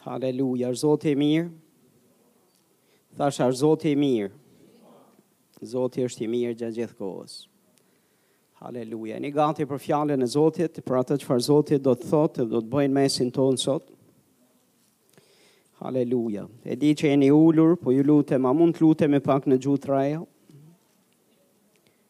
Haleluja, është Zoti i mirë? Thashë është Zoti i mirë. Zoti është i mirë gjatë gjithë kohës. Haleluja. Jeni gati për fjalën e Zotit, për atë çfarë Zoti do të thotë, do të bëjë në mesin tonë sot. Haleluja. E di që jeni ulur, po ju lutem, a mund të lutemi pak në gjuhë të reja.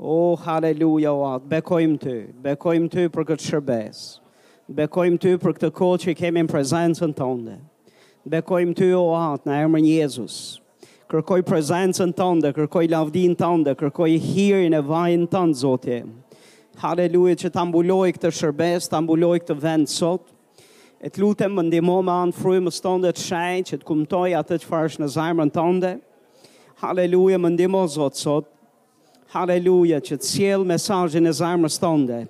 Ooh haleluja o Atë, të bekojmë Ty, të bekojmë Ty për këtë shërbesë, të bekojmë Ty për këtë kohë që kemi në prezencën Tënde, të bekojmë Ty o Atë, në emrin Jezus, kërkoj prezencën Tënde, kërkoj lavdinë Tënde, kërkoj hirin e vajin Tënd, Zot. Haleluja që ta mbulojë këtë shërbesë, ta mbulojë këtë vend sot, E të lutem më ndihmo me anë të Frymës tënde të Shenjtë që të kumtoj atë çfarë është në zemrën tënde. Haleluja, më ndihmo Zot sot, Haleluja që të sjell mesazhin e zemrës tënde.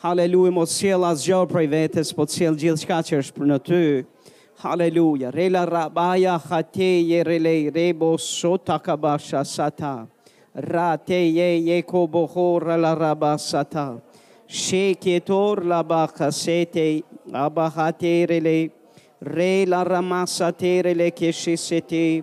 Haleluja, mos sjell asgjë prej vetes, po të sjell gjithçka që është pranë ty. Haleluja, rela rabaja hate je rele rebo sota kabasha sata. Rate je je ko bohor la raba sata. Sheketor la baka sete abahate rele. Re la ramasa te rele keshe sete.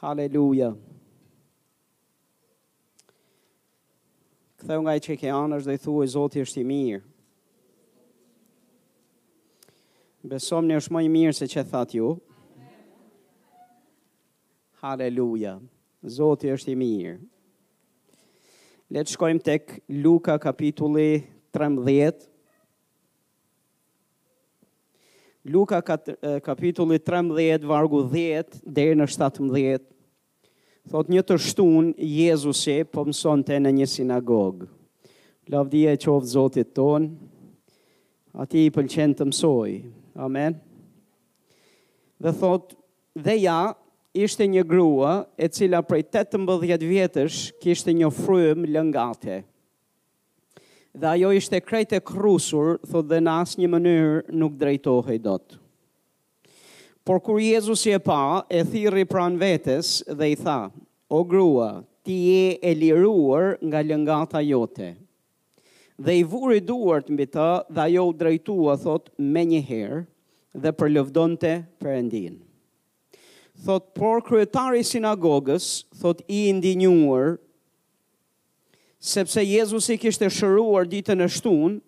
Haleluja. Ktheu nga ai që ke anësh dhe i thuaj Zoti është i mirë. Besomëni është më i mirë se ç'e thatë ju. Haleluja. Zoti është i mirë. Le të shkojmë tek Luka kapitulli 13. Luka kapitulli 13 vargu 10 deri në 17 thotë një të shtunë Jezusi po mësonte në një sinagogë. Lavdia i qoftë Zotit tonë. Atij i pëlqen të mësojë. Amen. Dhe thotë dhe ja ishte një grua e cila prej 18 vjetësh kishte një frymë lëngate. Dhe ajo ishte krejt e krrusur, thotë dhe në asnjë mënyrë nuk drejtohej dot. Por kur Jezusi e pa, e thirri pranë vetes dhe i tha, O grua, ti je e liruar nga lëngata jote. Dhe i vuri duart mbi të dhe ajo u drejtua, thotë, menjëherë dhe përlëvdonte Perëndinë. Thotë, por kryetari i sinagogës, thotë, i indinjuar, Sepse Jezusi kishte shëruar ditën e shtunë,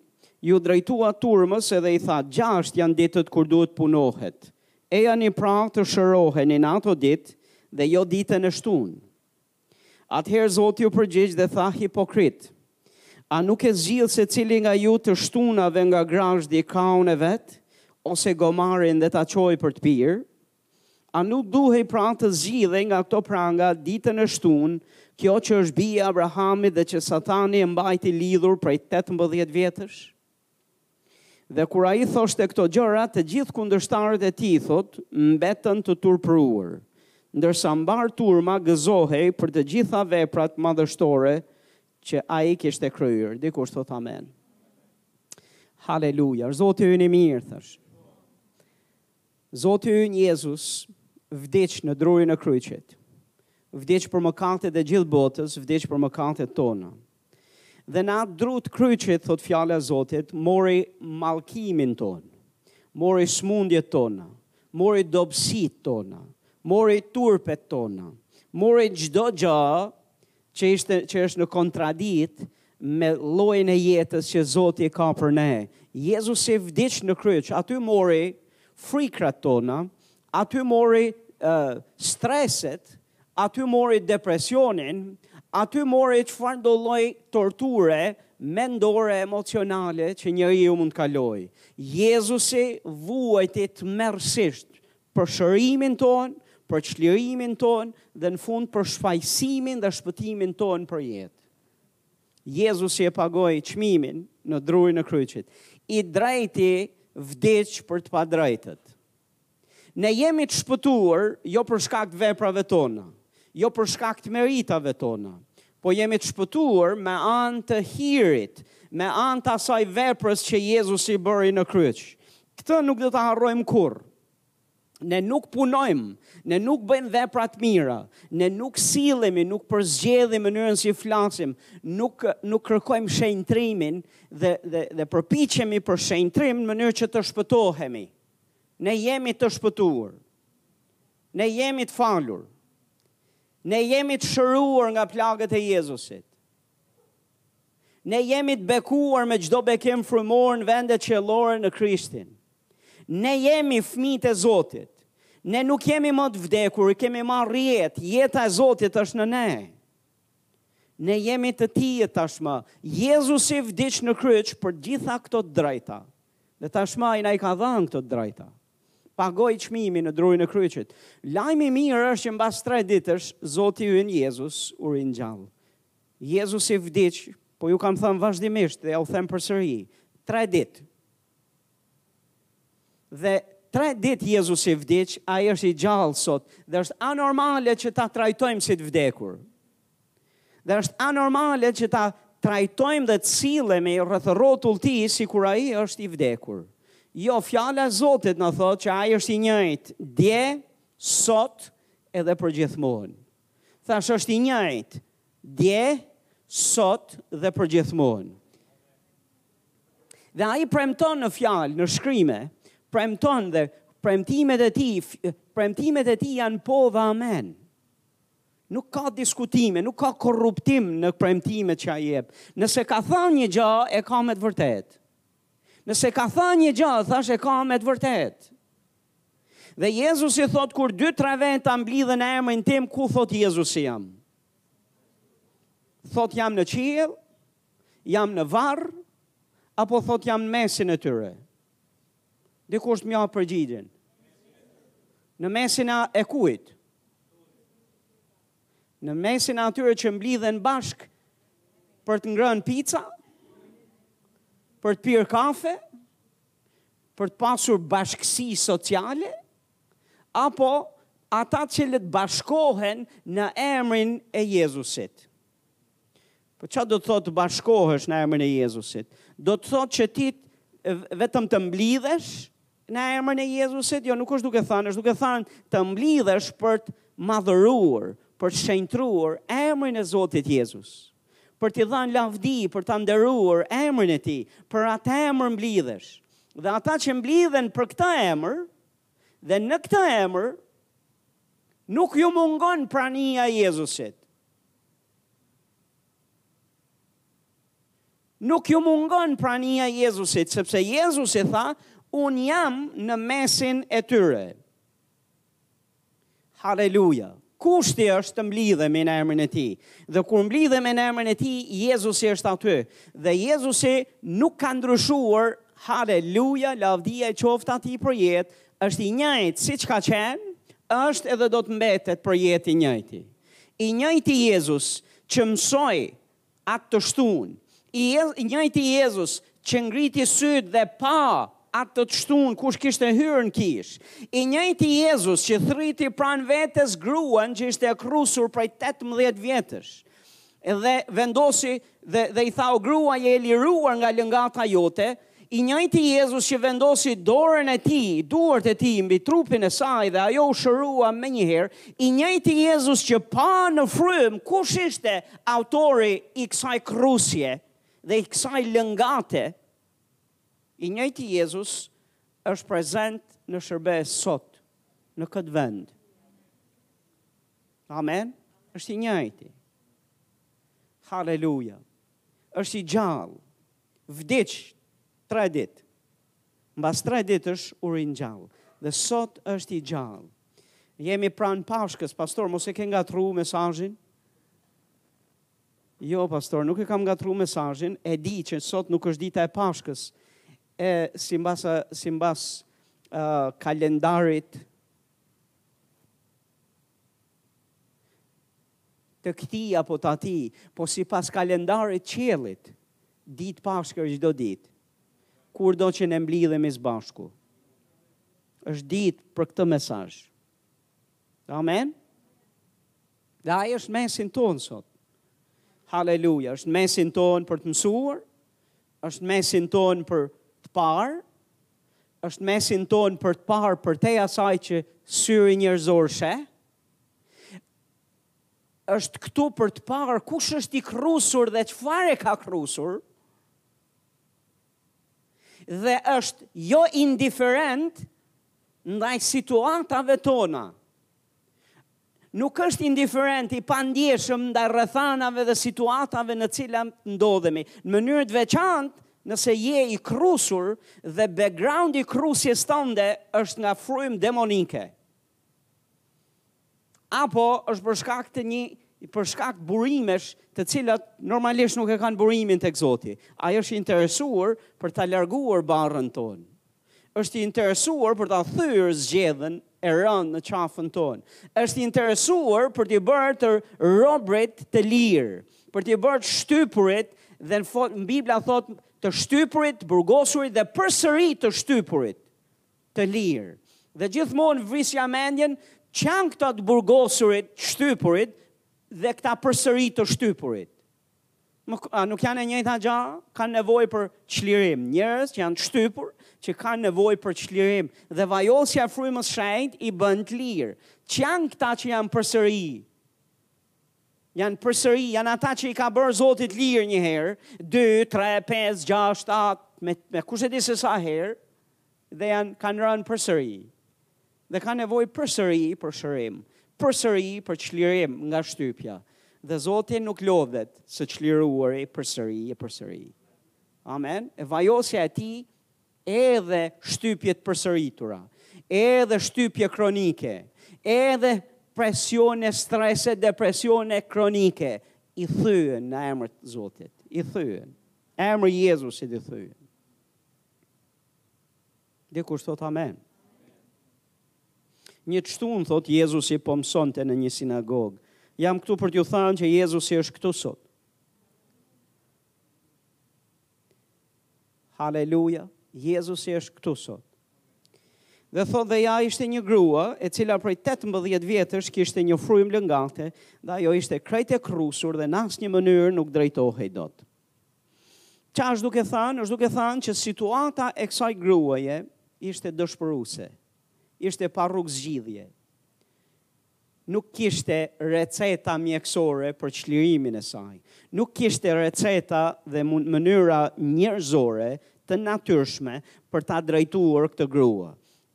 iu drejtua turmës edhe i tha, Gjashtë janë ditët kur duhet të punohet. Ejani pra të shëroheni në ato ditë dhe jo ditën e shtunë. Atëherë Zoti u përgjigj dhe tha, Hipokrit! A nuk e zgjidh secili nga ju të shtunave nga grazhdi kaun e vet, ose gomarin dhe ta çojë për të pirë? A nuk duhej pra të zgjidhej nga këto pranga ditën e shtunë, kjo që është bijë e Abrahamit dhe që Satani e mbajti lidhur prej tetëmbëdhjetë vjetësh? Dhe kur ai thoshte këto gjëra, të gjithë kundërshtarët e tij, thotë, mbetën të turpëruar, ndërsa mbarë turma gëzohej për të gjitha veprat madhështore që ai kishte kryer. Dikush thotë amen. Haleluja, Zoti ynë i mirë, thësh. Zoti ynë Jezus vdiq në drurin e kryqit, vdiq për mëkatet e gjithë botës, vdiq për mëkatet tona. Dhe në atë dru të kryqit, thot fjala e Zotit, mori mallkimin ton, mori smundjet tona, mori dobësitë tona, mori turpet tona, mori çdo gjë që ishte që është në kontradiktë me llojin e jetës që Zoti ka për ne. Jezusi vdiq në kryq, aty mori frikrat tona, aty mori uh, streset, aty mori depresionin, aty mori çfarëdo lloj torture mendore emocionale që njeriu mund të kalojë. Jezusi vuajti tmerrsisht për shërimin tonë, për çlirimin tonë dhe në fund për shfajësimin dhe shpëtimin tonë për jetë. Jezusi e pagoi çmimin në drurin e kryqit. I drejti vdiq për të padrejtët. Ne jemi të shpëtuar jo për shkak të veprave tona, jo për shkak të meritave tona, po jemi të shpëtuar me anë të hirit, me anë të asaj veprës që Jezusi bëri në kryq. Këtë nuk do ta harrojmë kurrë. Ne nuk punojmë, ne nuk bëjmë vepra të mira, ne nuk sillemi, nuk përzgjedhim mënyrën si flasim, nuk nuk kërkojmë shenjtrimin dhe dhe dhe përpiqemi për shenjtrim në mënyrë që të shpëtohemi. Ne jemi të shpëtuar. Ne jemi të falur. Ne jemi të shëruar nga plagët e Jezusit. Ne jemi të bekuar me çdo bekim frymor në vendet qiellore në Krishtin. Ne jemi fëmijët e Zotit. Ne nuk jemi më të vdekur, kemi marrë jetë, jeta e Zotit është në ne. Ne jemi të tijtë tashmë. Jezusi vdiq në kryq për gjitha këto të drejta. Dhe tashmë ai na i ka dhënë këto të drejta. Pagoi çmimin në drurin e kryqit. Lajmi i mirë është që mbas tre ditësh Zoti ynë Jezus u ringjall. Jezusi vdiq, po ju kam thënë vazhdimisht dhe jua them përsëri, tre ditë. Dhe tre ditë Jezusi vdiq, ai është i gjallë sot, dhe është anormale që ta trajtojmë si të vdekur. Dhe është anormale që ta trajtojmë dhe të sillemi rreth rrotull tij sikur ai është i vdekur. Jo, fjala e Zotit na thotë që ai është i njëjtë, dje, sot, edhe përgjithmonë. Thashë është i njëjtë, dje, sot dhe përgjithmonë. Dhe ai premton në fjalë, në shkrime, premton dhe premtimet e tij, premtimet e tij janë po dhe amen. Nuk ka diskutime, nuk ka korruptim në premtimet që ai jep. Nëse ka thënë një gjë, e ka me të vërtetë. Nëse ka thënë një gjë, thashë e ka me të vërtetë. Dhe Jezusi thotë kur dy tre veta mblidhen në emrin tim, ku thotë Jezusi jam? Thotë jam në qiell, jam në varr, apo thotë jam në mesin e tyre? Dikush të ma japë përgjigjen. Në mesin e kujt? Në mesin e atyre që mblidhen bashkë për të ngrënë pica, për të pirë kafe, për të pasur bashkësi sociale, apo ata të cilët bashkohen në emrin e Jezusit. Po ça do të thotë të bashkohesh në emrin e Jezusit? Do të thotë që ti vetëm të mblidhesh në emrin e Jezusit, jo nuk është duke thënë, është duke thënë të mblidhesh për të madhëruar, për të shenjtruar emrin e Zotit Jezus, për t'i dhënë lavdi, për ta nderuar emrin e Tij, për atë emër mblidhesh. Dhe ata që mblidhen për këtë emër dhe në këtë emër nuk ju mungon prania e Jezusit. Nuk ju mungon prania e Jezusit, sepse Jezusi tha, unë jam në mesin e tyre. Haleluja! Kushti është të mblidhemi në emrin e Tij. Dhe kur mblidhemi në emrin e Tij, Jezusi është aty. Dhe Jezusi nuk ka ndryshuar. Haleluja! Lavdia i qoftë atij përjetë. Është i njëjtë siç ka qenë, është edhe do të mbetet përjetë i njëjti. I njëjti Jezus që mësoi atë të shtunë, i njëjti Jezus që ngriti sytë dhe pa atë të shtunë kush kishte hyrë në kishë, i njëjti Jezus që thirri pranë vetes gruan që ishte e kërrusur prej tetëmbëdhjetë vjetësh, Dhe vendosi dhe, dhe i tha, o grua, je e liruar nga lëngata jote, i njëjti Jezus që vendosi dorën e tij, duart e tij mbi trupin e saj dhe ajo u shërua menjëherë, i njëjti Jezus që pa në frymë kush ishte autori i kësaj krrusje dhe i kësaj lëngate, i njëjti Jezus është prezent në shërbesë sot në këtë vend. Amen. Është i njëjti. Haleluja. Është i gjallë. Vdiq tre ditë. Mbas tre ditësh u ringjall dhe sot është i gjallë. Jemi pranë Pashkës, pastor, mos e ke ngatrru mesazhin? Jo, pastor, nuk e kam ngatrru mesazhin, e di që sot nuk është dita e Pashkës. E simbas simbas uh, kalendarit të këtij apo të atij, po sipas kalendarit të qiellit, ditë Pashkë është çdo ditë, kurdo që ne mblidhemi së bashku. është ditë për këtë mesazh. Amen? Dhe ai është mesin tonë sot. Haleluja, është mesin tonë për të mësuar, është mesin tonë për të parë, Është mesin tonë për të parë përtej asaj që syri njerëzor sheh. Është këtu për të parë kush është i krrusur dhe çfarë e ka krrusur. Dhe është jo indiferent ndaj situatave tona. Nuk është indiferent i pandjeshëm ndaj rrethanave dhe situatave në cilat ndodhemi. Në mënyrë të veçantë, nëse je i krrusur dhe backgroundi i krrusjes tënde është nga frymë demonike. Apo është për shkak të një për shkak burimesh të cilat normalisht nuk e kanë burimin tek Zoti. Ai është i interesuar për ta larguar barrën tonë. është i interesuar për ta thyer zgjedhën e rëndë në qafën tonë. Është i interesuar për t'i bërë të robrit të lirë, për t'i bërë të shtypurit dhe në fond Bibla thotë të shtypurit, burgosurit dhe përsëri të shtypurit të lirë. Dhe gjithmonë vrisja mendjen ça janë këta të burgosurit, të shtypurit dhe këta përsëri të shtypurit. Nuk, a, nuk janë e njëjta gja, kanë nevojë për çlirim. Njerëz që janë shtypur, që kanë nevojë për çlirim dhe vajosja e frymës së shenjtë i bën të lirë. Ça janë këta që janë përsëri? Janë përsëri, janë ata që i ka bërë Zoti të lirë një herë, 2, 3, 5, 6, 7, me, me kush e di se sa herë, dhe janë, kanë rënë përsëri. Dhe ka nevojë përsëri për shërim, përsëri për çlirim nga shtypja. Dhe Zoti nuk lodhet së çliruari përsëri e përsëri. Amen. E vajosja e tij edhe shtypje të përsëritura, edhe shtypje kronike, edhe presione, strese, depresione kronike, i thyen në emër të Zotit. I thyen. Emri i Jezusit i thyen. Dikush thotë amen. Një të shtunë thotë Jezusi po mësonte në një sinagogë. Jam këtu për t'ju thënë që Jezusi është këtu sot. Haleluja, Jezusi është këtu sot. Dhe thotë dhe ja ishte një grua e cila prej 18 vjetësh kishte një frymë lëngate, dhe ajo ishte krejt e krrusur dhe në asnjë mënyrë nuk drejtohej dot. Ça është duke thënë? Është duke thënë që situata e kësaj gruaje ishte dëshpëruese. Ishte pa rrugëzgjidhje. Nuk kishte receta mjekësore për çlirimin e saj. Nuk kishte receta dhe mënyra njerëzore të natyrshme për ta drejtuar këtë grua.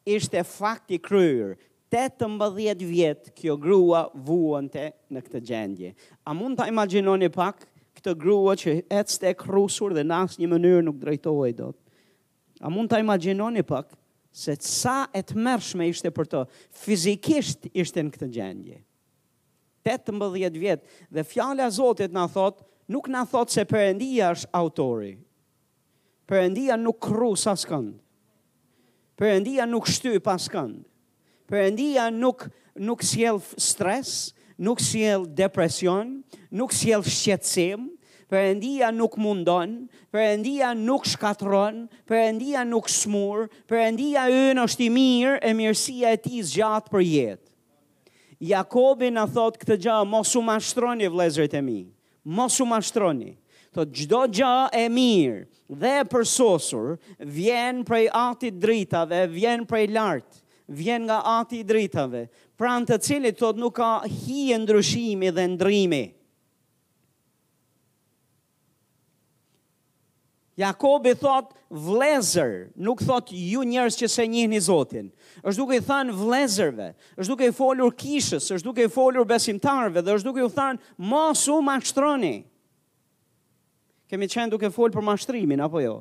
Ishte fakt i kryer. Tetëmbëdhjetë vjet kjo grua vuante në këtë gjendje. A mund ta imagjinoni pak këtë grua që ecte e krrusur dhe në asnjë mënyrë nuk drejtohej dot? A mund ta imagjinoni pak se sa e tmerrshme ishte për të? Fizikisht ishte në këtë gjendje. Tetëmbëdhjetë vjet dhe fjala e Zotit na thotë, nuk na thotë se Perëndia është autori Perëndia nuk krrus askënd. Perëndia nuk shtyp askënd. Perëndia nuk nuk sjell stres, nuk sjell depresion, nuk sjell shqetësim, Perëndia nuk mundon, Perëndia nuk shkatërron, Perëndia nuk sëmur, Perëndia ynë është i mirë e mirësia e tij zgjat për jetë. Jakobi na thotë këtë gjë, mos u mashtroni vëllezërit e mi. Mos u mashtroni. Thotë çdo gjë e mirë dhe e përsosur vjen prej Atit të Dritave, vjen prej lart, vjen nga Ati i Dritave, pranë të cilit thotë nuk ka hije ndryshimi dhe ndërrimi. Jakobi thotë vëllezër, nuk thotë ju njerëz që s'e njihni Zotin. Është duke i thënë vëllezërve, është duke i folur kishës, është duke i folur besimtarëve dhe është duke u thënë mos u mashtroni. Kemi qenë duke folë për mashtrimin, apo jo?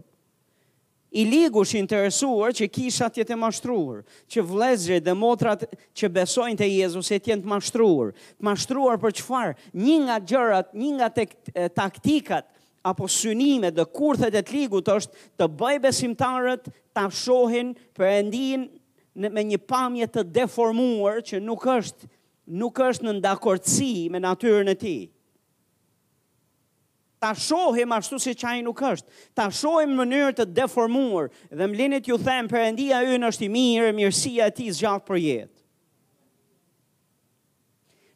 I ligu është i interesuar që kisha të jetë e mashtruar, që vëllezërit dhe motrat që besojnë te Jezusi të jenë të mashtruar. Të mashtruar për çfarë? Një nga gjërat, një nga taktikat apo synimet dhe kurthet e t'ligut është të bëjë besimtarët ta shohin Perëndinë në, me një pamje të deformuar që nuk është nuk është në dakordësi me natyrën e tij. Ta shohim ashtu siç ai nuk është. Ta shohim në mënyrë të deformuar dhe më lini t'ju them Perëndia ynë është i mirë, mirësia e tij zgjat për jetë.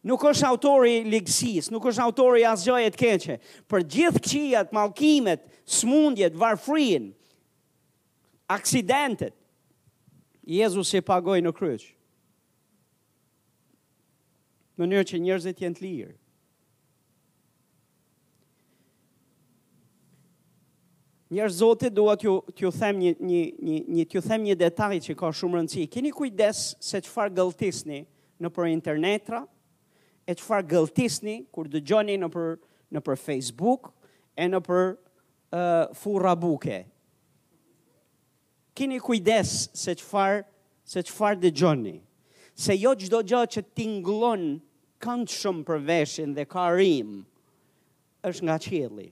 Nuk është autor i ligësisë, nuk është autor i asgjaje të keqe. Për gjithë këqijat, mallkimet, smundjet, varfrin, aksidentet, Jezus i pagoi në kryq. Mënyrë që njerëzit të jenë të lirë. Njerëz të Zotit dua t'ju t'ju them një një një një t'ju them një detaj që ka shumë rëndësi. Keni kujdes se çfarë gëlltisni nëpër internetra, e çfarë gëlltisni kur dëgjoni nëpër nëpër Facebook e nëpër uh, furra buke. Keni kujdes se çfarë se çfarë dëgjoni. Se jo çdo gjë që tingëllon këndshëm për veshin dhe ka rimë është nga qielli.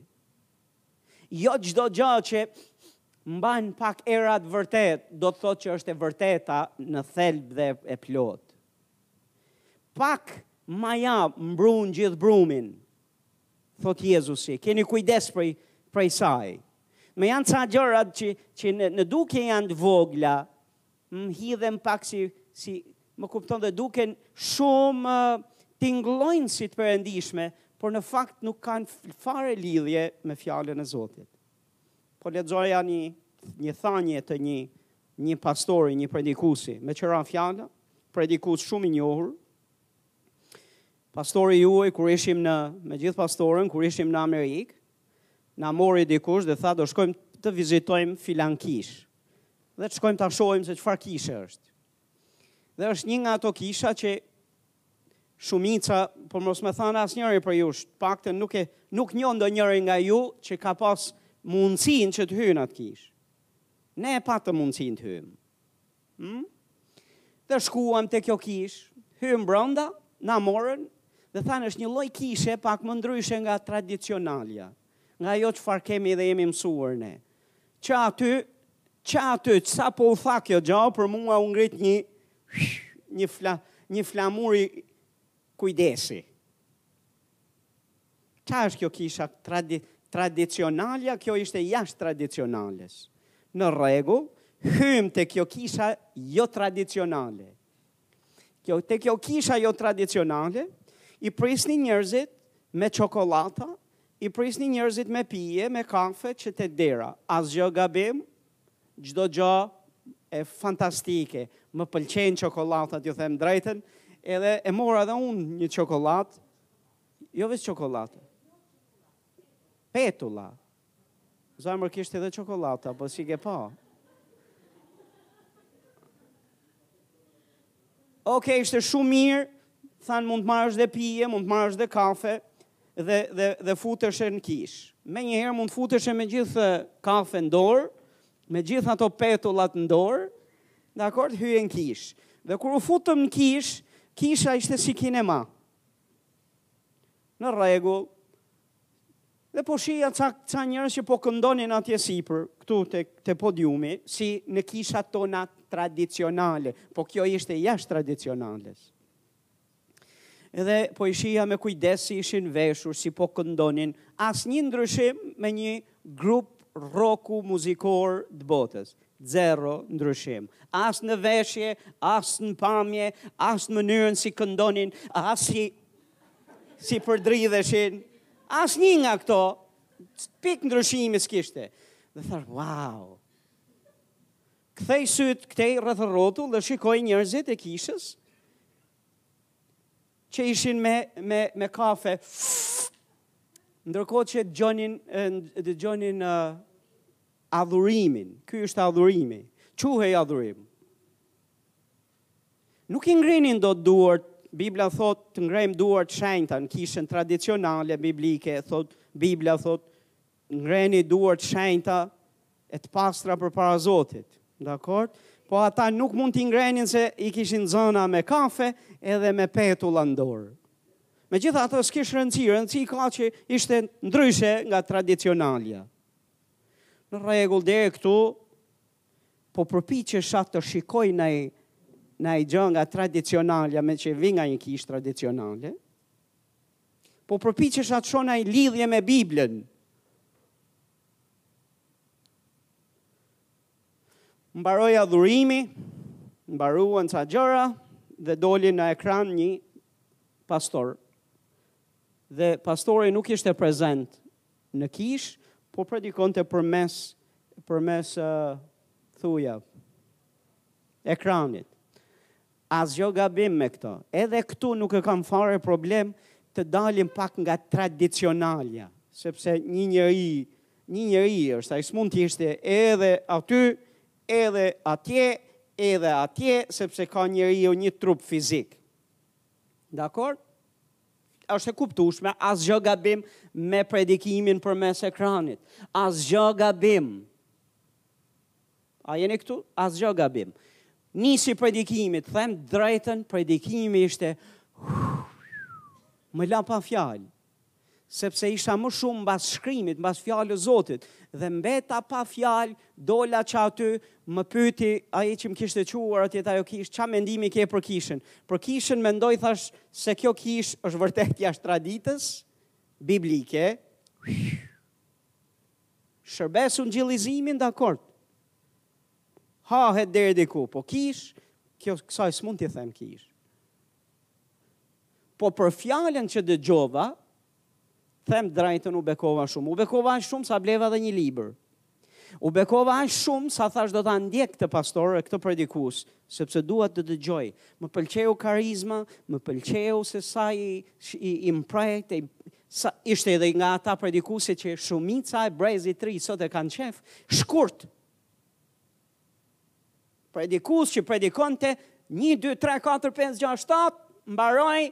Jo çdo gjë që mban pak era të vërtetë, do të thotë që është e vërteta në thelb dhe e plotë. Pak maja mbrun gjithë brumin. Thotë Jezusi, keni kujdes prej, prej saj. Me janë ca gjëra që, që në, në dukje janë të vogla, më hidhen pak si, si më kupton dhe duken shumë tingllojnë si të perëndishme, por në fakt nuk kanë fare lidhje me fjalën e Zotit. Po lexoja një, një thanje të një, një pastori, një predikusi, me tjera fjalë, predikus shumë i njohur, Pastori juaj kur ishim në me gjithë pastoren kur ishim në Amerikë, na mori dikush dhe tha do shkojmë të vizitojmë filan kishë. Dhe të shkojmë ta shohim se çfarë kishe është. Dhe është një nga ato kisha që shumica, për mos me thanë asnjëri prej jush, paktën nuk e nuk njoh ndonjërin nga ju që ka pas mundësinë që të hyjë në atë kish. Ne e patëm mundësinë të hyjmë. Ëh? Dhe shkuam te kjo kishë, hymë bronda, na morën dhe thanë është një lloj kishe pak më ndryshe nga tradicionalja, nga ajo çfarë kemi dhe jemi mësuar ne. Që aty, që aty, sapo u tha kjo gjë, për mua u ngrit një një fla, një flamur kujdesi. Ca është kjo kisha tradi tradicionalja kjo ishte jashtë tradicionales. Në rregull, hyjmë te kjo kisha jo tradicionale. Kjo te kjo kisha jo tradicionale, i prisni njerëzit me çokollata, i prisni njerëzit me pije, me kafe që te dera. Asgjë gabim, çdo gjë e fantastike. Më pëlqejnë çokollatat, t'ju them drejtën, edhe e mora edhe unë një çokollatë. Jo veç çokollate. Petulla. Zemër kishte edhe çokollata, po si ke pa. Ok, ishte shumë mirë, thanë mund të marrësh dhe pije, mund të marrësh dhe kafe, dhe, dhe, dhe futeshe në kish. Menjëherë mund të futeshe me gjithë kafe në dorë, me gjithë ato petullat në dorë, dakord hyje në kish. Dhe kur u futëm në kish, kisha ishte si kinema. Në rregull. Dhe po shija ca ca njerëz që po këndonin atje sipër, këtu te te podiumi, si në kishat tona tradicionale, po kjo ishte jashtë tradicionales. Edhe po i shija me kujdes si ishin veshur, si po këndonin, asnjë ndryshim me një grup rroku muzikor të botës. Zero ndryshim. As në veshje, as në pamje, as në mënyrën si këndonin, as si, si përdridheshin. Asnjë nga këto, pik ndryshimi s'kishte. Dhe thashë, wow! Kthej sytë këtej rreth rrotull dhe shikoj njerzit e kishës që ishin me, me, me kafe. Ndërkohë që dëgjonin, dëgjonin uh, Adhurimin. Ky ishte adhurimi. Quhej adhurim. Nuk i ngrenin dot duart. Bibla thotë të ngrejmë duart shenjta në kishën tradicionale biblike, thotë Bibla thotë ngreni duart shenjta e të pastra përpara Zotit. Dakord? Po ata nuk mund t'i ngrenin se i kishin zëna me kafe edhe me petulla në dorë. Megjithatë s'kish rëndësi, rëndësi ka që ishte ndryshe nga tradicionalja. Në rregull deri këtu po përpiqesha të shikoj naj gjë nga tradicionalja meqë vij nga një kishë tradicionale, po përpiqesha të shoh naj lidhje me Biblën. Mbaroi adhurimi, mbaruan ca gjëra dhe doli në ekran një pastor. Dhe pastori nuk ishte prezent në kishë, po predikonte përmes përmes thuja ekranit. Asgjë gabim me këto. Edhe këtu nuk e kam fare problem të dalim pak nga tradicionalja, sepse një njeri, një njeri është, ai s'mund të ishte edhe aty, edhe atje, edhe atje, sepse ka njeriu një trup fizik. Dakord? Është e kuptueshme, asgjë gabim me predikimin përmes ekranit. Asgjë gabim. A jeni këtu? Asgjë gabim. Nisi predikimi, them drejtën, predikimi ishte më la pa fjalë. sepse isha më shumë mbas shkrimit, mbas fjalës Zotit, dhe mbeta pa fjalë, dola që aty, më pyti ai që më kishte çuar atje te ajo kish, ça mendimi ke për kishën? Për kishën mendoj thashë se kjo kishë është vërtet jashtë traditës biblike. Shërbesë ungjillizimi, dakord. Hahet deri diku, po kishë, kjo kësaj s'mund t'i them kishë. Po për fjalën që dëgjova, them drejtën u bekova shumë. U bekova aq shumë sa bleva edhe një libër. U bekova aq shumë sa thashë do ta ndjek këtë pastor e këtë predikues, sepse dua të dëgjoj. Më pëlqeu karizma, më pëlqeu se sa i i, i mprehtë, sa ishte edhe nga ata predikuesit që shumica e brezit të ri sot e kanë qejf, shkurt. Predikues që predikonte një, dy, tre, katër, pesë, gjashtë, shtatë, mbaroi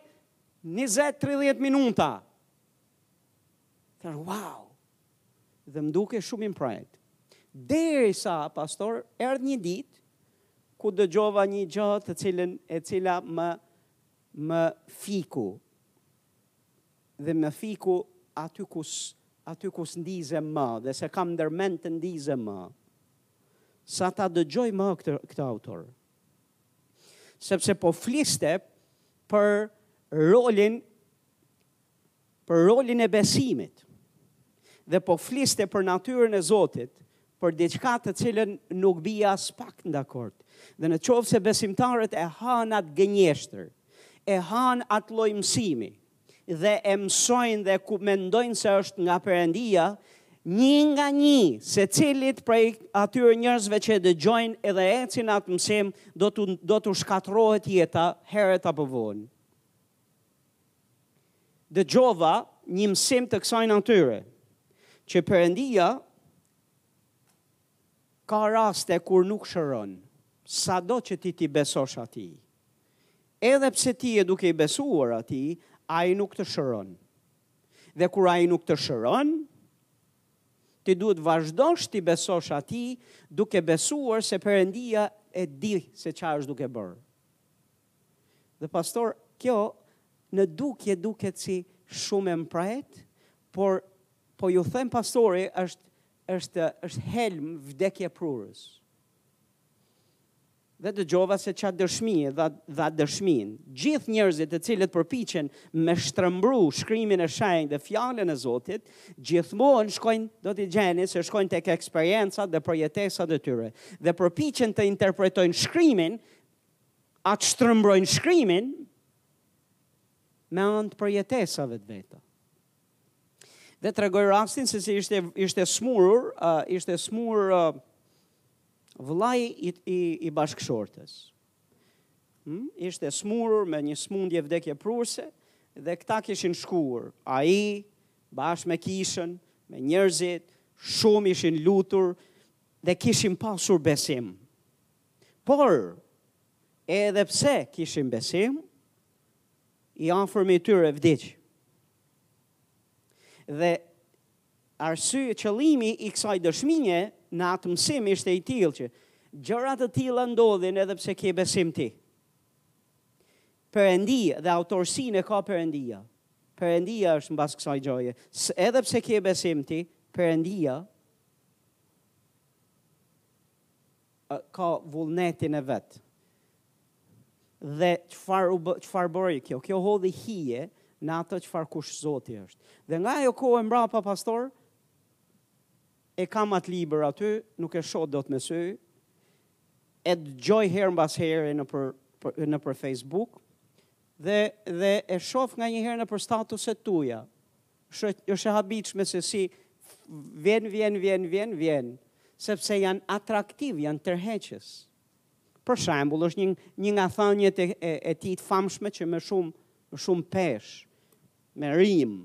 njëzet, tridhjetë minuta. Thërë, wow! Dhe më dukej shumë i mprehtë. Derisa, pastor, erdhi një ditë, ku dëgjova një gjë të cilën e cila më më fiku dhe më fiku aty ku s', aty ku s'ndizem më dhe s'e kam ndërmend të ndizem më. Sa ta dëgjoj më këtë këtë autor. Sepse po fliste për rolin për rolin e besimit. Dhe po fliste për natyrën e Zotit, për diçka të cilën nuk bie aspak n'dakord. Dhe në qoftë se besimtarët e hanë atë gënjeshtër, e hanë atë lloj mësimi, dhe e mësojnë dhe ku mendojnë se është nga Perëndia, një nga një, secilit prej atyre njerëzve që e dëgjojnë edhe ecin atë mësim, do të, do t'u shkatërrohet jeta herët apo vonë. Dëgjova një mësim të kësaj natyre, që Perëndia ka raste kur nuk shëron, sado që ti t'i besosh atij. Edhe pse ti je duke i besuar Atij, Ai nuk të shëron. Dhe kur Ai nuk të shëron, ti duhet vazhdosh t'i besosh Atij, duke besuar se Perëndia e di se çfarë është duke bërë. Dhe pastor, kjo në dukje duket si shumë e mprehtë, por po ju them pastor, është është është helm vdekjeprurës. Dhe dëgjova se ça dëshmie dha, dha dëshminë. Gjithë njerëzit të cilët përpiqen me shtrembru shkrimin e shenjtë dhe fjalën e Zotit, gjithmonë shkojnë do t'i gjeni se shkojnë tek eksperiencat dhe përjetesat e tyre dhe përpiqen të interpretojnë shkrimin atë shtrembrojnë shkrimin me anë të përjetesave të veta. dhe tregoi rastin se si ishte ishte smurur, uh, ishte smur uh, vëllai i, i, i bashkëshortes. Hmm? Ishte smurur me një smundje vdekjeprurse dhe këta kishin shkuar. Ai, bashkë me kishën, me njerëzit, shumë ishin lutur dhe kishin pasur besim. Por, edhe pse kishin besim, i afërmi i tyre vdiq. Dhe arsy qëllimi i kësaj dëshmie në atë mësim ishte i tillë që gjëra të tilla ndodhin edhe pse ke besim ti. Perëndia dhe autorsinë e ka Perëndia. Perëndia është mbas kësaj gjëje. Edhe pse ke besim ti, Perëndia ka vullnetin e vet dhe çfarë bëri kjo? Kjo hodhi hije në atë çfarë kush Zoti është dhe nga ajo kohë e mbrapa pastor e kam atë libër aty nuk e shoh dot me sy e dëgjoj herë mbas here nëpër, për nëpër Facebook dhe dhe e shoh nganjëherë nëpër statuset tuaja Është e habitshme se si vjen, vjen, vjen, vjen, vjen, sepse janë atraktivë, janë tërheqës. Për shembull, është një, një nga thëniet e, e, e tij të famshme që me shumë, shumë peshë, me rimë.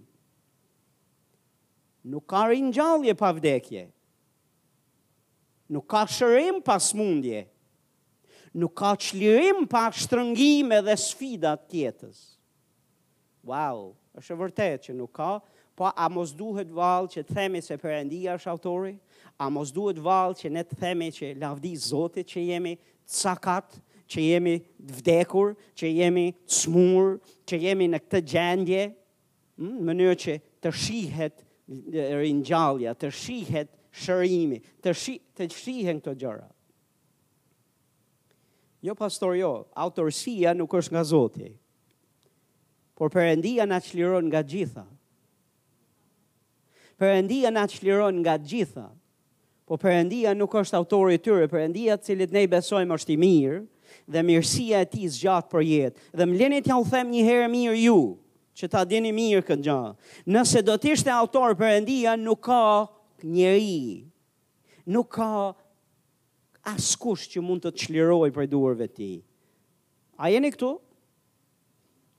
Nuk ka ringjallje pa vdekje. Nuk ka shërim pa smundje. Nuk ka çlirim pa shtrëngime dhe sfida të jetës. Uau, është e vërtetë që nuk ka, po a mos duhet vallë që të themi se Perëndia është autori? A mos duhet vallë që ne të themi që lavdi Zotit që jemi sakat, që jemi të vdekur, që jemi të smur, që jemi në këtë gjendje, hm, në mënyrë që të shihet ringjallja, të shihet shërimi, të, shi, të shihen këto gjëra. Jo pastor jo, autorsia nuk është nga Zoti. Por Perëndia na çliron nga të gjitha. Perëndia na çliron nga të gjitha. Po Perëndia nuk është autori i tyre, Perëndia të cilit ne i besojmë është i mirë dhe mirësia e tij zgjat për jetë. Dhe më leni t'jua them një herë e mirë ju, që ta dini mirë këtë gjë. Nëse do të ishte autor Perëndia nuk ka njeri Nuk ka askush që mund të të çlirojë prej duarve të tij. A jeni këtu?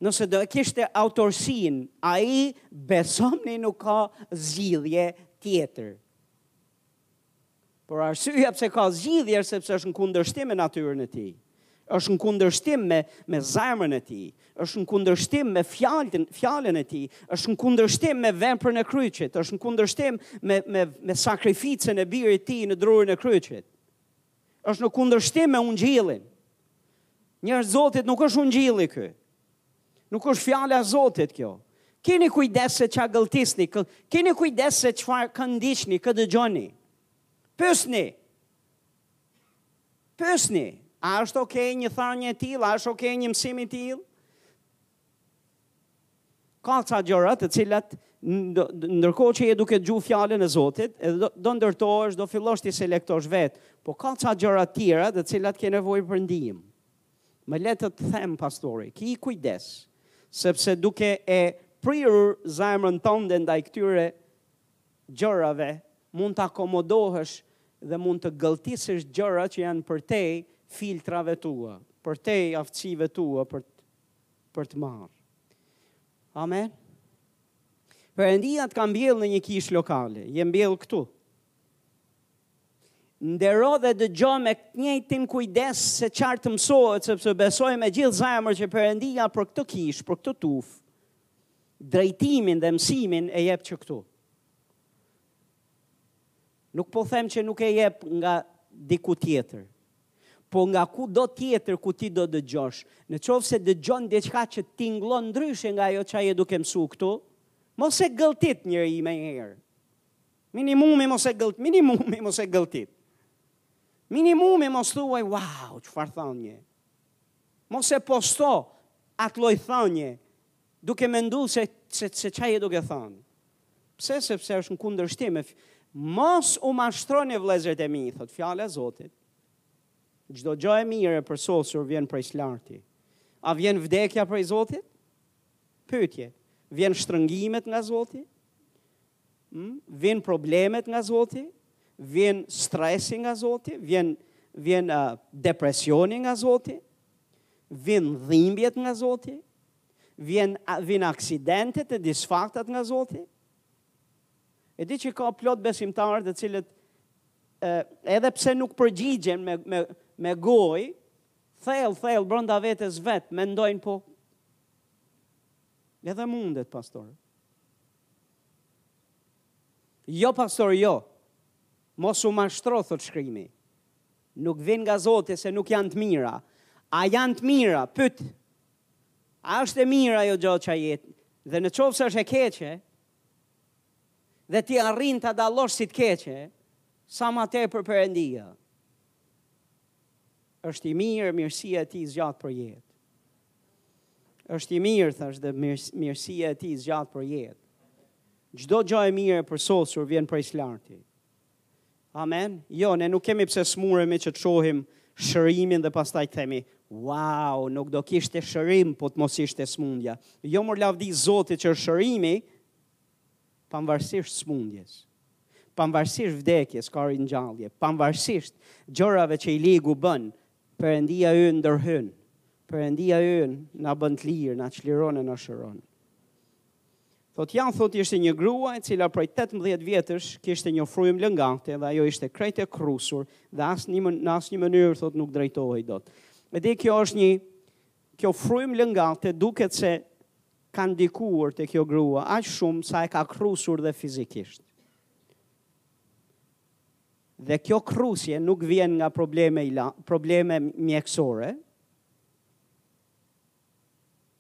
Nëse do e kishte autorsinë ai, besomni nuk ka zgjidhje tjetër. Por arsyeja pse ka zgjidhje sepse është në kundërshtim me natyrën e tij. Është në kundërshtim me, me zemrën e tij, është në kundërshtim me fjalën, fjalën e tij, është në kundërshtim me veprën e kryqit, është në kundërshtim me, me, me sakrificën e birit të tij në drurin e kryqit. Është në kundërshtim me ungjillin. Njerëz të Zotit nuk është ungjilli ky. Nuk është fjala e Zotit kjo. Keni kujdes se çka gëlltisni, keni kujdes se çfarë, kë ndiqni, kë dëgjoni. Pysni. Pyesni, a është ok një thënie e tillë, a është ok një mësim i tillë? Ka ca gjëra të cilat ndërkohë që je duke dëgjuar fjalën e Zotit, edhe do, do ndërtohesh, do fillosh t'i selektosh vet, po ka ca gjëra të tjera të cilat ke nevojë për ndihmë. Më le të të them pastori, ki kujdes, sepse duke e prirur zemrën tënde ndaj këtyre gjërave, mund të akomodohesh dhe mund të gëlltisësh gjëra që janë përtej filtrave tua, përtej aftësive tua për për të marrë. Amen. Perëndia të ka mbjellë në një kishë lokale, je mbjellë këtu. Ndero dhe dëgjo me të njëjtin kujdes se çfarë të mësohet, sepse besoj me gjithë zemër që Perëndia për këtë kishë, për këtë tufë, Drejtimin dhe mësimin e jep që këtu. Nuk po them që nuk e jep nga diku tjetër. Po nga kudo tjetër ku ti do dëgjosh. Në qoftë se dëgjon diçka që tingllon ndryshe nga ajo ça je duke mësu këtu, mos e gëlltit njeri menjëherë. Minimumi mos e gëlltit, minimumi mos e gëlltit. Minimumi mos thuaj, wow, çfarë thënie. Mos e posto atë lloj thënie duke menduar se se se çfarë je duke thënë. Pse? Sepse është në kundërshtim me mos u mashtroni vëllezërit e mi, thot fjala e Zotit. Çdo gjë e mirë e përsosur vjen prej s'larti. A vjen vdekja prej Zotit? Pyetje. Vjen shtrëngimet nga Zoti? Vijnë problemet nga Zoti, vjen stresi nga Zoti, vjen vjen uh, depresioni nga Zoti, vijnë dhimbjet nga Zoti, vijnë vijnë aksidentet e disfatat nga Zoti. E di që ka plot besimtarë të cilët edhe pse nuk përgjigjen me me me gojë, thellë thellë brenda vetes së vet mendojnë po edhe mundet pastor. Jo pastor jo. Mos u mashtro thotë shkrimi. Nuk vijnë nga Zoti se nuk janë të mira. A janë të mira? Pyt. A është e mira ajo gjë që a jetë? Dhe në qoftë se është e keqe, dhe ti arrin ta dallosh si të keqe, sa më tepër Perëndia. Është i mirë, mirësia e tij zgjat për jetë. Është i mirë, thashë, dhe mirësia e tij zgjat për jetë. Çdo gjë e mirë e përsosur vjen prej së larti. Amen. Jo, ne nuk kemi pse smuremi që të shohim shërimin dhe pastaj të themi, wow, nuk do kishte shërim po të mos ishte smundja. Jo mor lavdi Zotit që është shërimi, pavarësisht smundjes, pavarësisht vdekjes, ka ringjallje, pavarësisht gjërave që i ligu bën, Perëndia ynë ndërhyn. Perëndia ynë na bën të lirë, na çliron e na shëron. Thotë ja thotë ishte një grua e cila prej 18 vjetësh kishte një frymë lëngate dhe ajo ishte krejt e kërrusur dhe asnjë, në asnjë mënyrë thotë nuk drejtohej dot. E di kjo është një, kjo frymë lëngate duket se ka ndikuar te kjo grua, aq shumë sa e ka kërrusur dhe fizikisht. Dhe kjo kërrusje nuk vjen nga probleme i la, probleme mjekësore.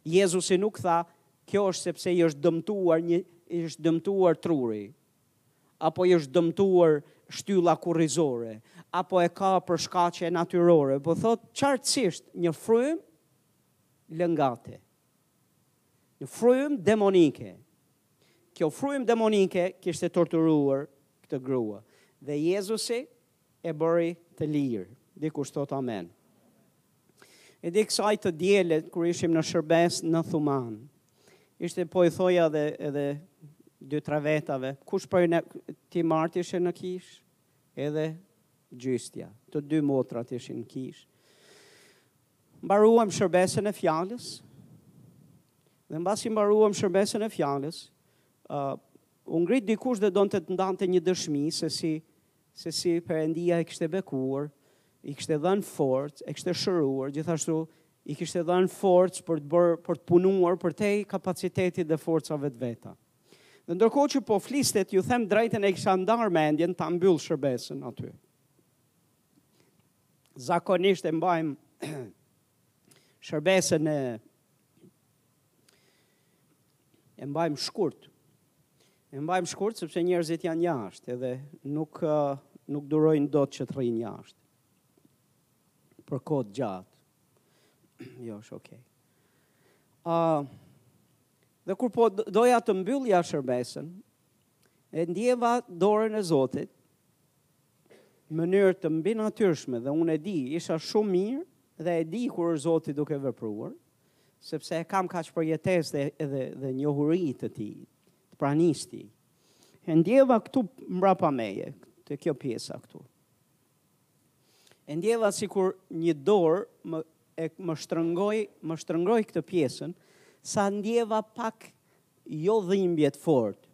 Jezusi nuk tha, kjo është sepse i është dëmtuar një i është dëmtuar truri apo i është dëmtuar shtylla kurrizore, apo e ka për shkaqe natyrore, po thotë qartësisht një frymë lëngate. Një frymë demonike. Kjo frymë demonike kishte torturuar këtë grua dhe Jezusi e bëri të lirë. Dikush thotë amen. E di kësaj të dielës, kur ishim në shërbesë në Thuman, ishte po i thoja edhe edhe dy tre vetave, kush po të martë ishin në kishë, edhe gjystja, të dy motrat ishin në kishë. Mbaruam shërbesën e fjalës, dhe mbasi mbaruam shërbesën e fjalës, ë, u ngrit dikush dhe donte të ndante një dëshmi se si se si Perëndia e kishte bekuar, i kishte dhënë forcë, e kishte shëruar, gjithashtu i kishte dhënë forcë për të bërë për të punuar përtej kapacitetit dhe forcave të veta. Dhe ndërkohë që po fliste, ju them të drejtën e kisha ndarë mendjen ta mbyll shërbesën aty. zakonisht e mbajmë shërbesën e e mbajmë shkurt. E mbajmë shkurt sepse njerëzit janë jashtë edhe nuk nuk durojnë dot që të rrinë jashtë. Për kohë të gjatë. Jo, është okay. A uh, dhe kur po doja të mbyllja shërbesën, e ndjeva dorën e Zotit mënyrë të mbinatyrshme dhe unë e di, isha shumë mirë dhe e di kur është Zoti duke vepruar, sepse e kam kaq përjetesë dhe edhe dhe njohuri të tij, të pranisë tij. E ndjeva këtu mbrapa meje, te kjo pjesa këtu. E ndjeva sikur një dorë më, e, më shtrëngoi, më shtrëngoi këtë pjesën, sa ndjeva pak jo dhimbje të fortë,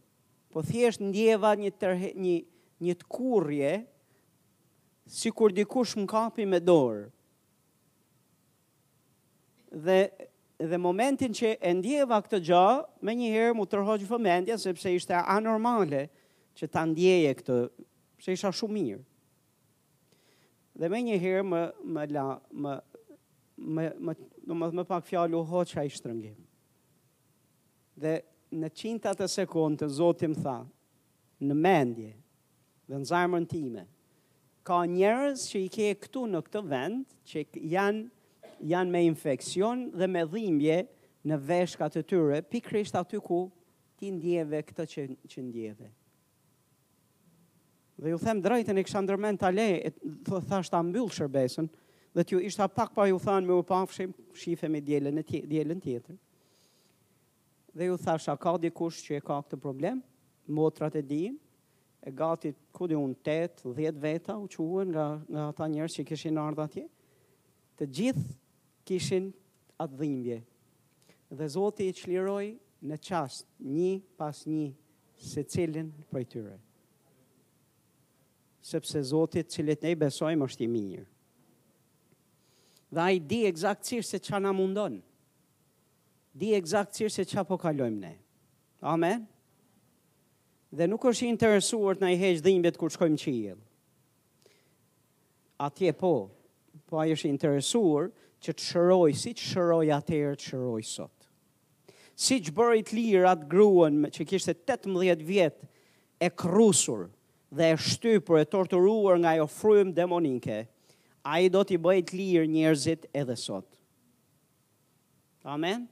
Po thjesht ndjeva një tërhe, një, një tkurrje, sikur dikush më kapi me dorë. Dhe dhe momentin që e ndjeva këtë gjë, menjëherë m'u tërhoq vëmendja, sepse ishte anormale që ta ndjeje këtë, se isha shumë mirë. Dhe menjëherë më, më la, më, më, më, më, më, me pak fjalë u hoq ai shtrëngim. Dhe në qindtat e sekondës Zoti më tha, në mendje dhe në zemrën time, ka njerëz që i ke këtu në këtë vend që janë janë me infeksion dhe me dhimbje në veshkat e tyre, pikërisht aty ku ti ndjeve këtë që, që ndjeve. Dhe ju them të drejtën e kisha ndërmend ta lë, thashë ta mbyll shërbesën, dhe t'ju, isha për pak pa ju thënë mirupafshim, shifemi dielën e tje, dielën tjetër. Dhe ju thashë, a ka dikush që e ka këtë problem, motrat e dinë, e gati, ku di unë, 8, 10 veta u çuen nga, nga ata njerëz që kishin ardhë atje, Të gjithë kishin atë dhimbje. Dhe Zoti i çliroi në çast një pas një secilin prej tyre. Sepse Zoti të cilit ne i besojmë është i mirë. Dhe Ai di ekzaktësisht se ça na mundon. Di ekzaktësisht se ça po kalojmë ne. Amen. Dhe nuk është i interesuar të na i heqë dhimbjet kur shkojmë në qiell. Atje po, po ai është i interesuar që të shërojë, siç shëroi atëherë të shërojë sot. Siç bëri të lirë atë gruan që kishte 18 vjet e kërrusur dhe e shtypur e torturuar nga ajo frymë demonike, ai do t'i bëjë të lirë njerëzit edhe sot. Amen?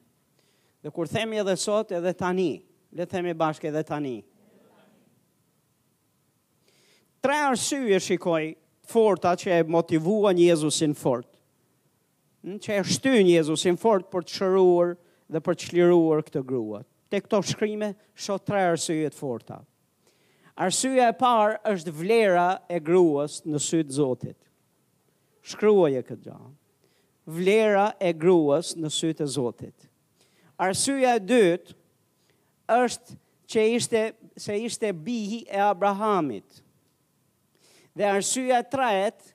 Dhe kur themi edhe sot edhe tani, le të themi bashkë edhe tani, Tre arsye shikoj të forta që e motivuan Jezusin fort, që e shtynë Jezusin fort për të shëruar dhe për të çliruar këtë grua. Te këto shkrime shoh tre arsye të forta. Arsyeja e parë është vlera e gruas në sy të Zotit. Shkruaje këtë gjë. Vlera e gruas në sy të Zotit. Arsyeja e dytë është që ishte se ishte bijë e Abrahamit. Dhe arsyeja e tretë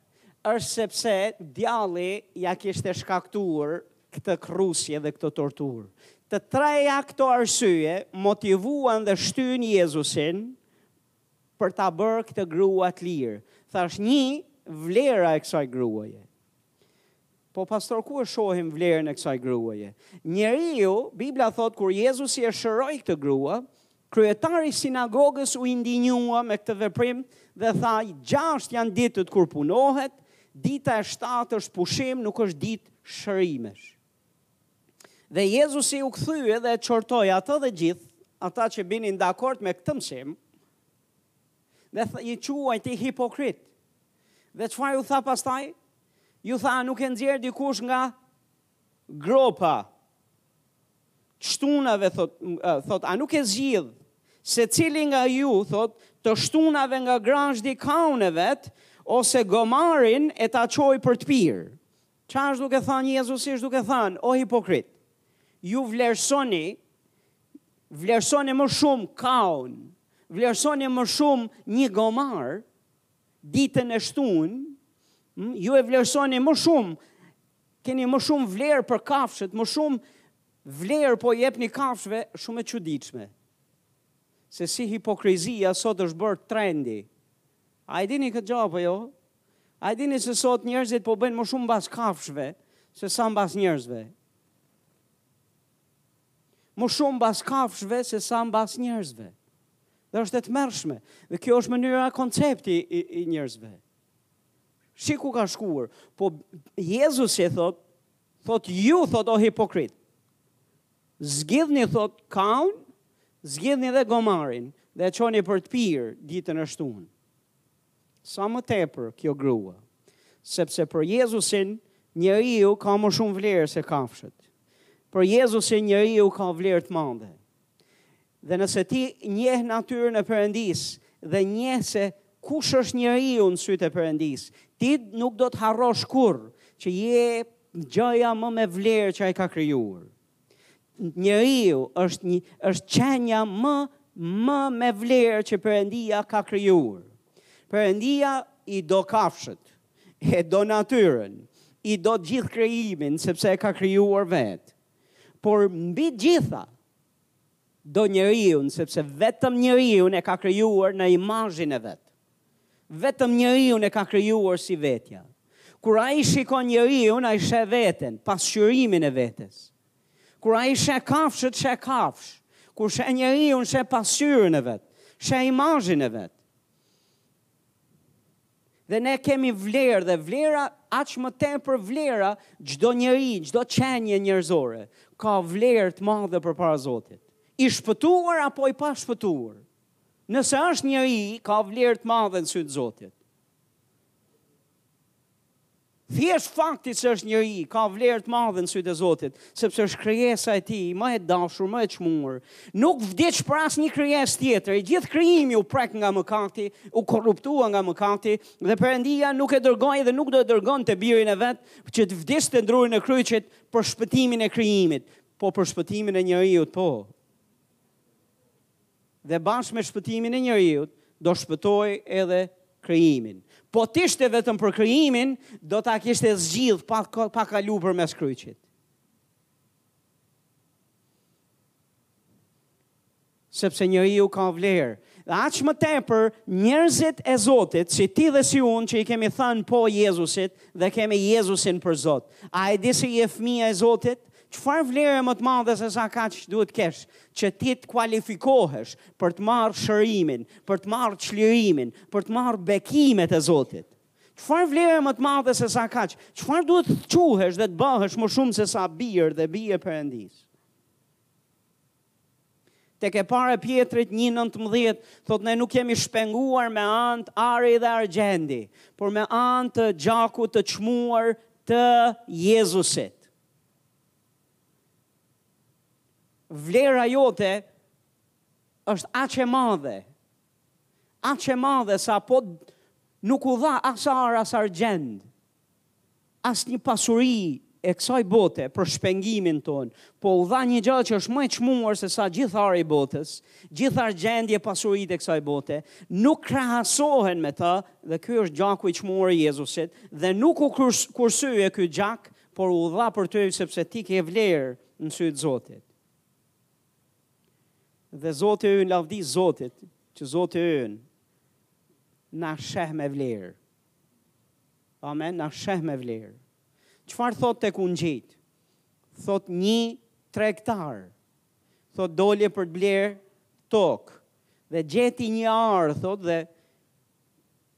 është sepse djalli ia kishte shkaktuar këtë kërrusje dhe këtë torturë. Të treja këto arsye motivuan dhe shtynë Jezusin për ta bërë këtë grua të lirë. Thashë nji vlera e kësaj gruaje. Po pastor ku e shohim vlerën e kësaj gruaje? Njeriu, Bibla thotë kur Jezusi e shëroi këtë grua, kryetari i sinagogës u indinjua me këtë veprim dhe tha gjashtë janë ditët kur punohet, dita e shtatë është pushim, nuk është ditë shërimesh. Dhe Jezusi u kthye dhe e qortoi atë dhe gjithë ata që binin dakord me këtë mësim, dhe i quajti hipokritë. Dhe çfarë u tha pastaj? U tha, a nuk e nxjerr dikush nga gropa të shtunave thotë thotë a nuk e zgjidh secili nga ju thotë të shtunave nga grazhdi kaun e vet ose gomarin e ta çojë për të pirë. Ça është duke thanë Jezusi? Është duke thanë, o hipokritë, ju vlerësoni vlerësoni më shumë kaun, vlerësoni më shumë një gomar ditën e shtunë, ju e vlerësoni më shumë keni më shumë vlerë për kafshët, më shumë vlerë po jepni kafshëve shumë e çuditshme. Se si hipokrizia sot është bërë trendi A e dini këtë gjë apo jo? A e dini se sot njerëzit po bëjnë më shumë mbas kafshëve se sa mbas njerëzve? Më shumë mbas kafshëve se sa mbas njerëzve. Dhe është e tmerrshme. Dhe kjo është mënyra koncepti i, i njerëzve. Shi ku ka shkuar, po Jezusi thotë, thotë ju thotë o hipokritë. Zgjidhni, thotë, kaun, zgjidhni dhe gomarin dhe e çoni për të pirë ditën e shtunë. Sa më tepër kjo grua, sepse për Jezusin njeriu ka më shumë vlerë se kafshët. Për Jezusin njeriu ka vlerë të madhe. Dhe nëse ti njeh natyrën e Perëndisë dhe njeh se kush është njeriu në sytë e Perëndisë, ti nuk do të harrosh kurrë që je gjëja më me vlerë që ai ka krijuar. Njeriu është një është qenia më më me vlerë që Perëndia ka krijuar. Perëndia i do kafshët, e do natyrën, i do gjithë krijimin sepse e ka krijuar vetë. Por mbi të gjitha, do njeriun sepse vetëm njeriun e ka krijuar në imazhin e vet. Vetëm njeriun e ka krijuar si vetja. Kur ai shikon njeriun, ai sheh veten, pasqyrimin e vetes. Kur ai sheh kafshët, sheh kafshë. Kur sheh njeriun, sheh pasqyrën e vet, sheh imazhin e vet. Dhe ne kemi vlerë dhe vlera aq më tepër vlera çdo njeri, çdo qenie njerëzore ka vlerë të madhe përpara Zotit. I shpëtuar apo i pashpëtuar. Nëse është njeri, ka vlerë të madhe në sytë Zotit. Thjesht fakti se është njeri, ka vlerë të madhe në sytë e Zotit, sepse është krijesa e Tij, më e dashur, më e çmuar. Nuk vdiq për asnjë krijesë tjetër. I gjithë krijimi u prek nga mëkati, u korruptua nga mëkati, dhe Perëndia nuk e dërgoi dhe nuk do e dërgonte Birin e Vet që të vdiste në drurin e kryqit për shpëtimin e krijimit, po për shpëtimin e njeriut, po. dhe bashkë me shpëtimin e njeriut, do shpëtojë edhe krijimin. Po t'ishte vetëm për krijimin, do ta kishte zgjidh pa, pa kalu përmes kryqit. Sepse njeriu ka vlerë. Dhe aq më tepër, njerëzit e Zotit, si ti dhe si unë, që i kemi thënë po Jezusit dhe kemi Jezusin për Zot. A e di se je fëmija e Zotit? Çfarë vlere më të madhe se sa kaq duhet të kesh, që ti të kualifikohesh për të marrë shërimin, për të marrë çlirimin, për të marrë bekimet e Zotit? Çfarë vlere më të madhe se sa kaq? Çfarë duhet të quhesh dhe të bëhesh më shumë se sa bir dhe bijë e Perëndisë? Tek e para e Pjetrit 1.19, thotë ne nuk jemi shpenguar me anë të ari dhe argjendi, por me anë të gjakut të çmuar të Jezusit. Vlera jote është aq e madhe. Aq e madhe sa që nuk u dha as ar as argjend. As një pasuri e kësaj bote për shpengimin tonë, po u dha një gjë që është më e çmuar se sa gjithë ari i botës, gjithë argjendi e pasuritë e kësaj bote, nuk krahasohen me ta, dhe ky është gjaku i çmuar i Jezusit, dhe nuk u kursye ky gjak por u dha për ty sepse ti ke vlerë në sytë e Zotit. Dhe Zoti ynë, lavdi Zotit, që Zoti ynë na sheh me vlerë. Amen, na sheh me vlerë. Çfarë thotë tek ungjijtë? Thotë një tregtar, thotë doli për të blerë tokë, dhe gjeti një arë, thotë dhe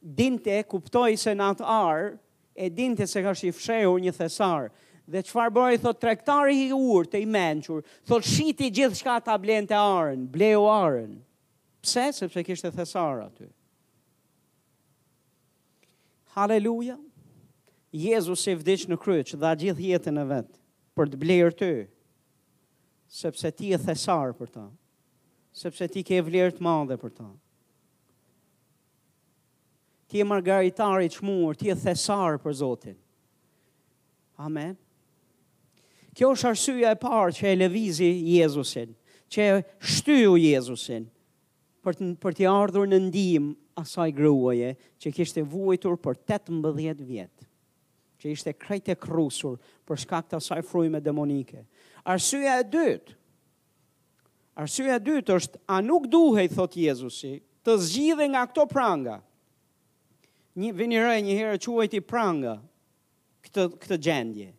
Dinte, kuptoi se në atë arë, e dinte se është i fshehur një thesar. Dhe çfarë bëri, thotë tregtari i urtë, i mençur, thotë shiti gjithçka ta blente arën, bleu arën. Pse? Sepse kishte thesar aty. Haleluja! Jezusi vdiq në kryq, dha gjithë jetën e vet, për të blerë ty, sepse ti je thesar për ta, sepse ti ke vlerë të madhe për ta. Ti je margaritar i çmuar, ti je thesar për Zotin. Amen. Kjo është arsyeja e parë që e lëvizi Jezusin, që e shtyu Jezusin për të, për të ardhur në ndihmë asaj gruaje që kishte vuajtur për 18 vjet, që ishte krejt e kërrusur për shkak të asaj fryme demonike. Arsyeja e dytë Arsyeja e dytë është, a nuk duhej, thotë Jezusi, të zgjidhej nga këto pranga? Vini re një herë i quajti pranga këtë këtë gjendje.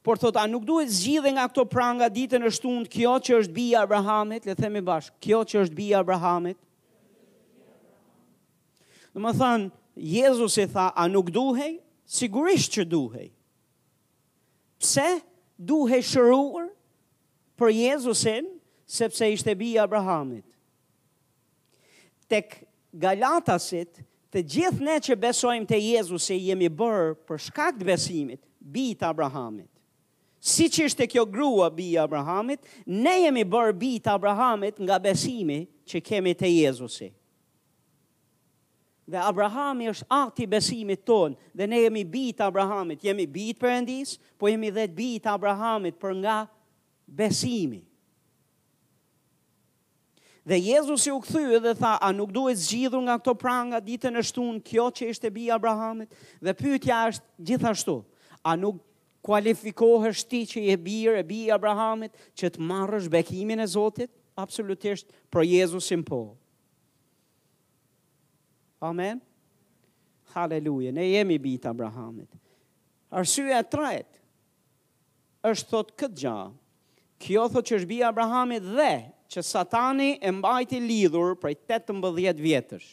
Por thotë, a nuk duhej të zgjidhej nga këto pranga ditën e shtunë, kjo që është bija e Abrahamit, le themi bashkë, kjo që është bija e Abrahamit? Domethënë, Jezusi tha, a nuk duhej? Sigurisht që duhej. Pse duhej shëruar për Jezusin, sepse ishte bijë e Abrahamit. Tek Galatasit, të gjithë ne që besojmë te Jezusi jemi bërë për shkak të besimit, bij të Abrahamit. Siç ishte kjo grua bijë e Abrahamit, ne jemi bërë bij të Abrahamit nga besimi që kemi te Jezusi. Dhe Abrahami është ati i besimit tonë, dhe ne jemi bijë të Abrahamit, jemi bijë të Perëndisë, po jemi dhe bijë të Abrahamit për nga besimi. Dhe Jezusi u kthye dhe tha, a nuk duhej zgjidhur nga këto pranga ditën e shtunë kjo që ishte bijë e Abrahamit? Dhe pyetja është gjithashtu, a nuk kualifikohesh ti që je bir e bijë i Abrahamit që të marrësh bekimin e Zotit? Absolutisht, për Jezusin po. Amen. Haleluja. Ne jemi bijë të Abrahamit. Arsyeja e tretë është thot këtë gjë. Kjo thot që është bijë e Abrahamit dhe që Satani e mbajti lidhur prej 18 vjetësh.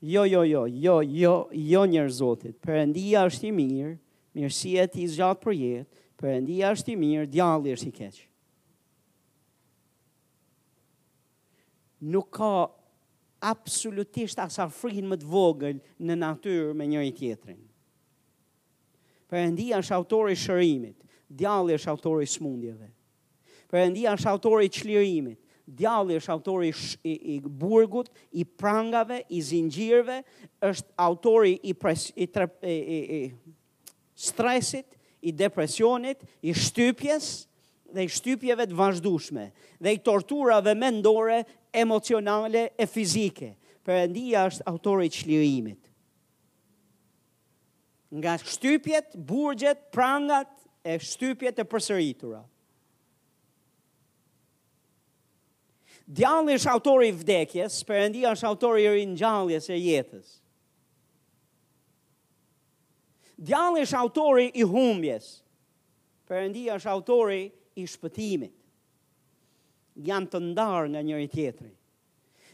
Jo, jo, jo, jo, jo, jo njerëz të Zotit. Perëndia është i mirë, mirësia e tij zgjat për jetë. Perëndia është i mirë, djalli është i keq. Nuk ka absolutisht as afrinë më të vogël në natyrë me njëri-tjetrin. Perëndia është autor i shërimit, djalli është autor i sëmundjeve. Perëndia është autor i çlirimit, djalli është autori i, i burgut, i prangave, i zinxhirëve, është autori i pres, i, tre, i, i, i stresit, i depresionit, i shtypjes dhe i shtypjeve të vazhdueshme dhe i torturave mendore, emocionale e fizike. Perëndia është autori i çlirimit nga shtypjet, burgjet, prangat e shtypjet e përsëritura. Djalli është autori i vdekjes, Perëndia është autori i ringjalljes e jetës. Djalli është autori i humbjes. Perëndia është autori i shpëtimit. Janë të ndarë nga njëri tjetri.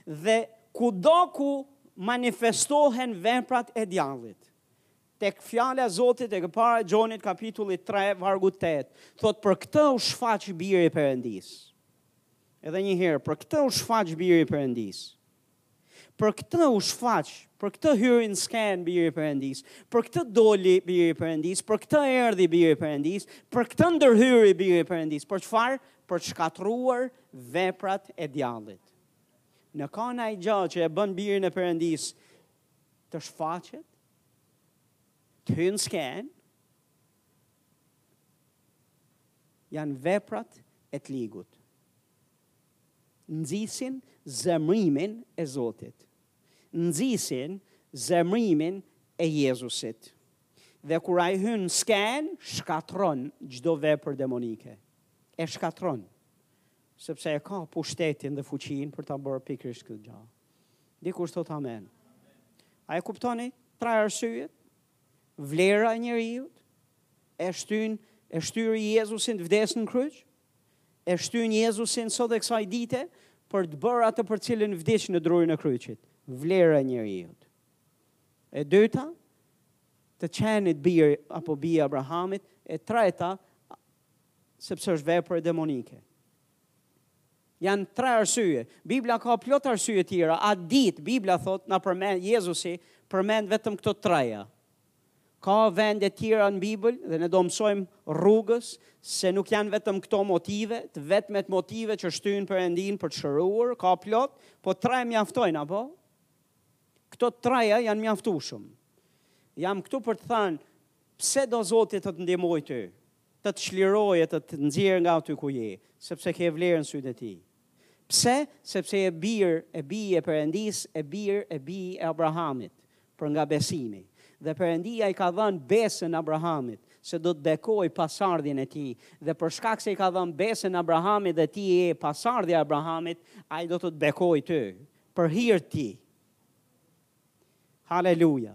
Dhe kudo ku manifestohen veprat e djallit. Tek fjala e Zotit tek e para e Gjonit kapitulli 3 vargu 8, thot për këtë u shfaq biri i Perëndisë. Edhe një herë, për këtë u shfaq biri i Perëndisë. Për këtë u shfaq, për këtë hyri në skenë biri i Perëndisë, për këtë doli biri i Perëndisë, për këtë erdhi biri i Perëndisë, për këtë ndërhyri biri i Perëndisë. Për çfarë? Për të shkatërruar veprat e djallit. Në ka ndonjë gjë që e bën birin e Perëndisë të shfaqet, të hyjë në skenë, janë veprat e të ligut. Nxisin zemrimin e Zotit. Nxisin zemrimin e Jezusit. Dhe kur ai hyn në skenë, shkatërron çdo vepër demonike. E shkatërron. Sepse e ka pushtetin dhe fuqinë për ta bërë pikërisht këtë gjë. Dikush thotë amen. A e kuptoni tre arsyet? Vlera e njeriut e shtyn e shtyri Jezusin të vdesë në kryq, e shtyn Jezusin sot e kësaj dite për të bërë atë për cilën vdiq në drurin e kryqit, vlera e njeriut. E dyta, të qenit bir apo bijë e Abrahamit, e treta, sepse është vepër demonike. Janë tre arsye. Bibla ka plot arsye tjera. E di, Bibla thotë, na përmend Jezusi, përmend vetëm këto treja. Ka vende tjera në Bibël dhe ne do mësojmë rrugës se nuk janë vetëm këto motive, të vetmet motive që shtyjnë Perëndinë për të shëruar, ka plot, po tre mjaftojnë apo? Këto treja janë të mjaftueshme. Jam këtu për të thënë pse do Zoti të të ndihmojë ty, të të çlirojë e të të nxjerrë nga aty ku je, sepse ke vlerë në sytë e tij. Pse? Sepse je bir e bijë e Perëndisë, e bir e bijë e Abrahamit, për nga besimi. Dhe Perëndia i ka dhënë besën Abrahamit, se do të bekojë pasardhjen e tij, dhe për shkak se i ka dhënë besën Abrahamit dhe ti je pasardhja e Abrahamit, ai do të të bekojë ty, për hir të tij. Haleluja!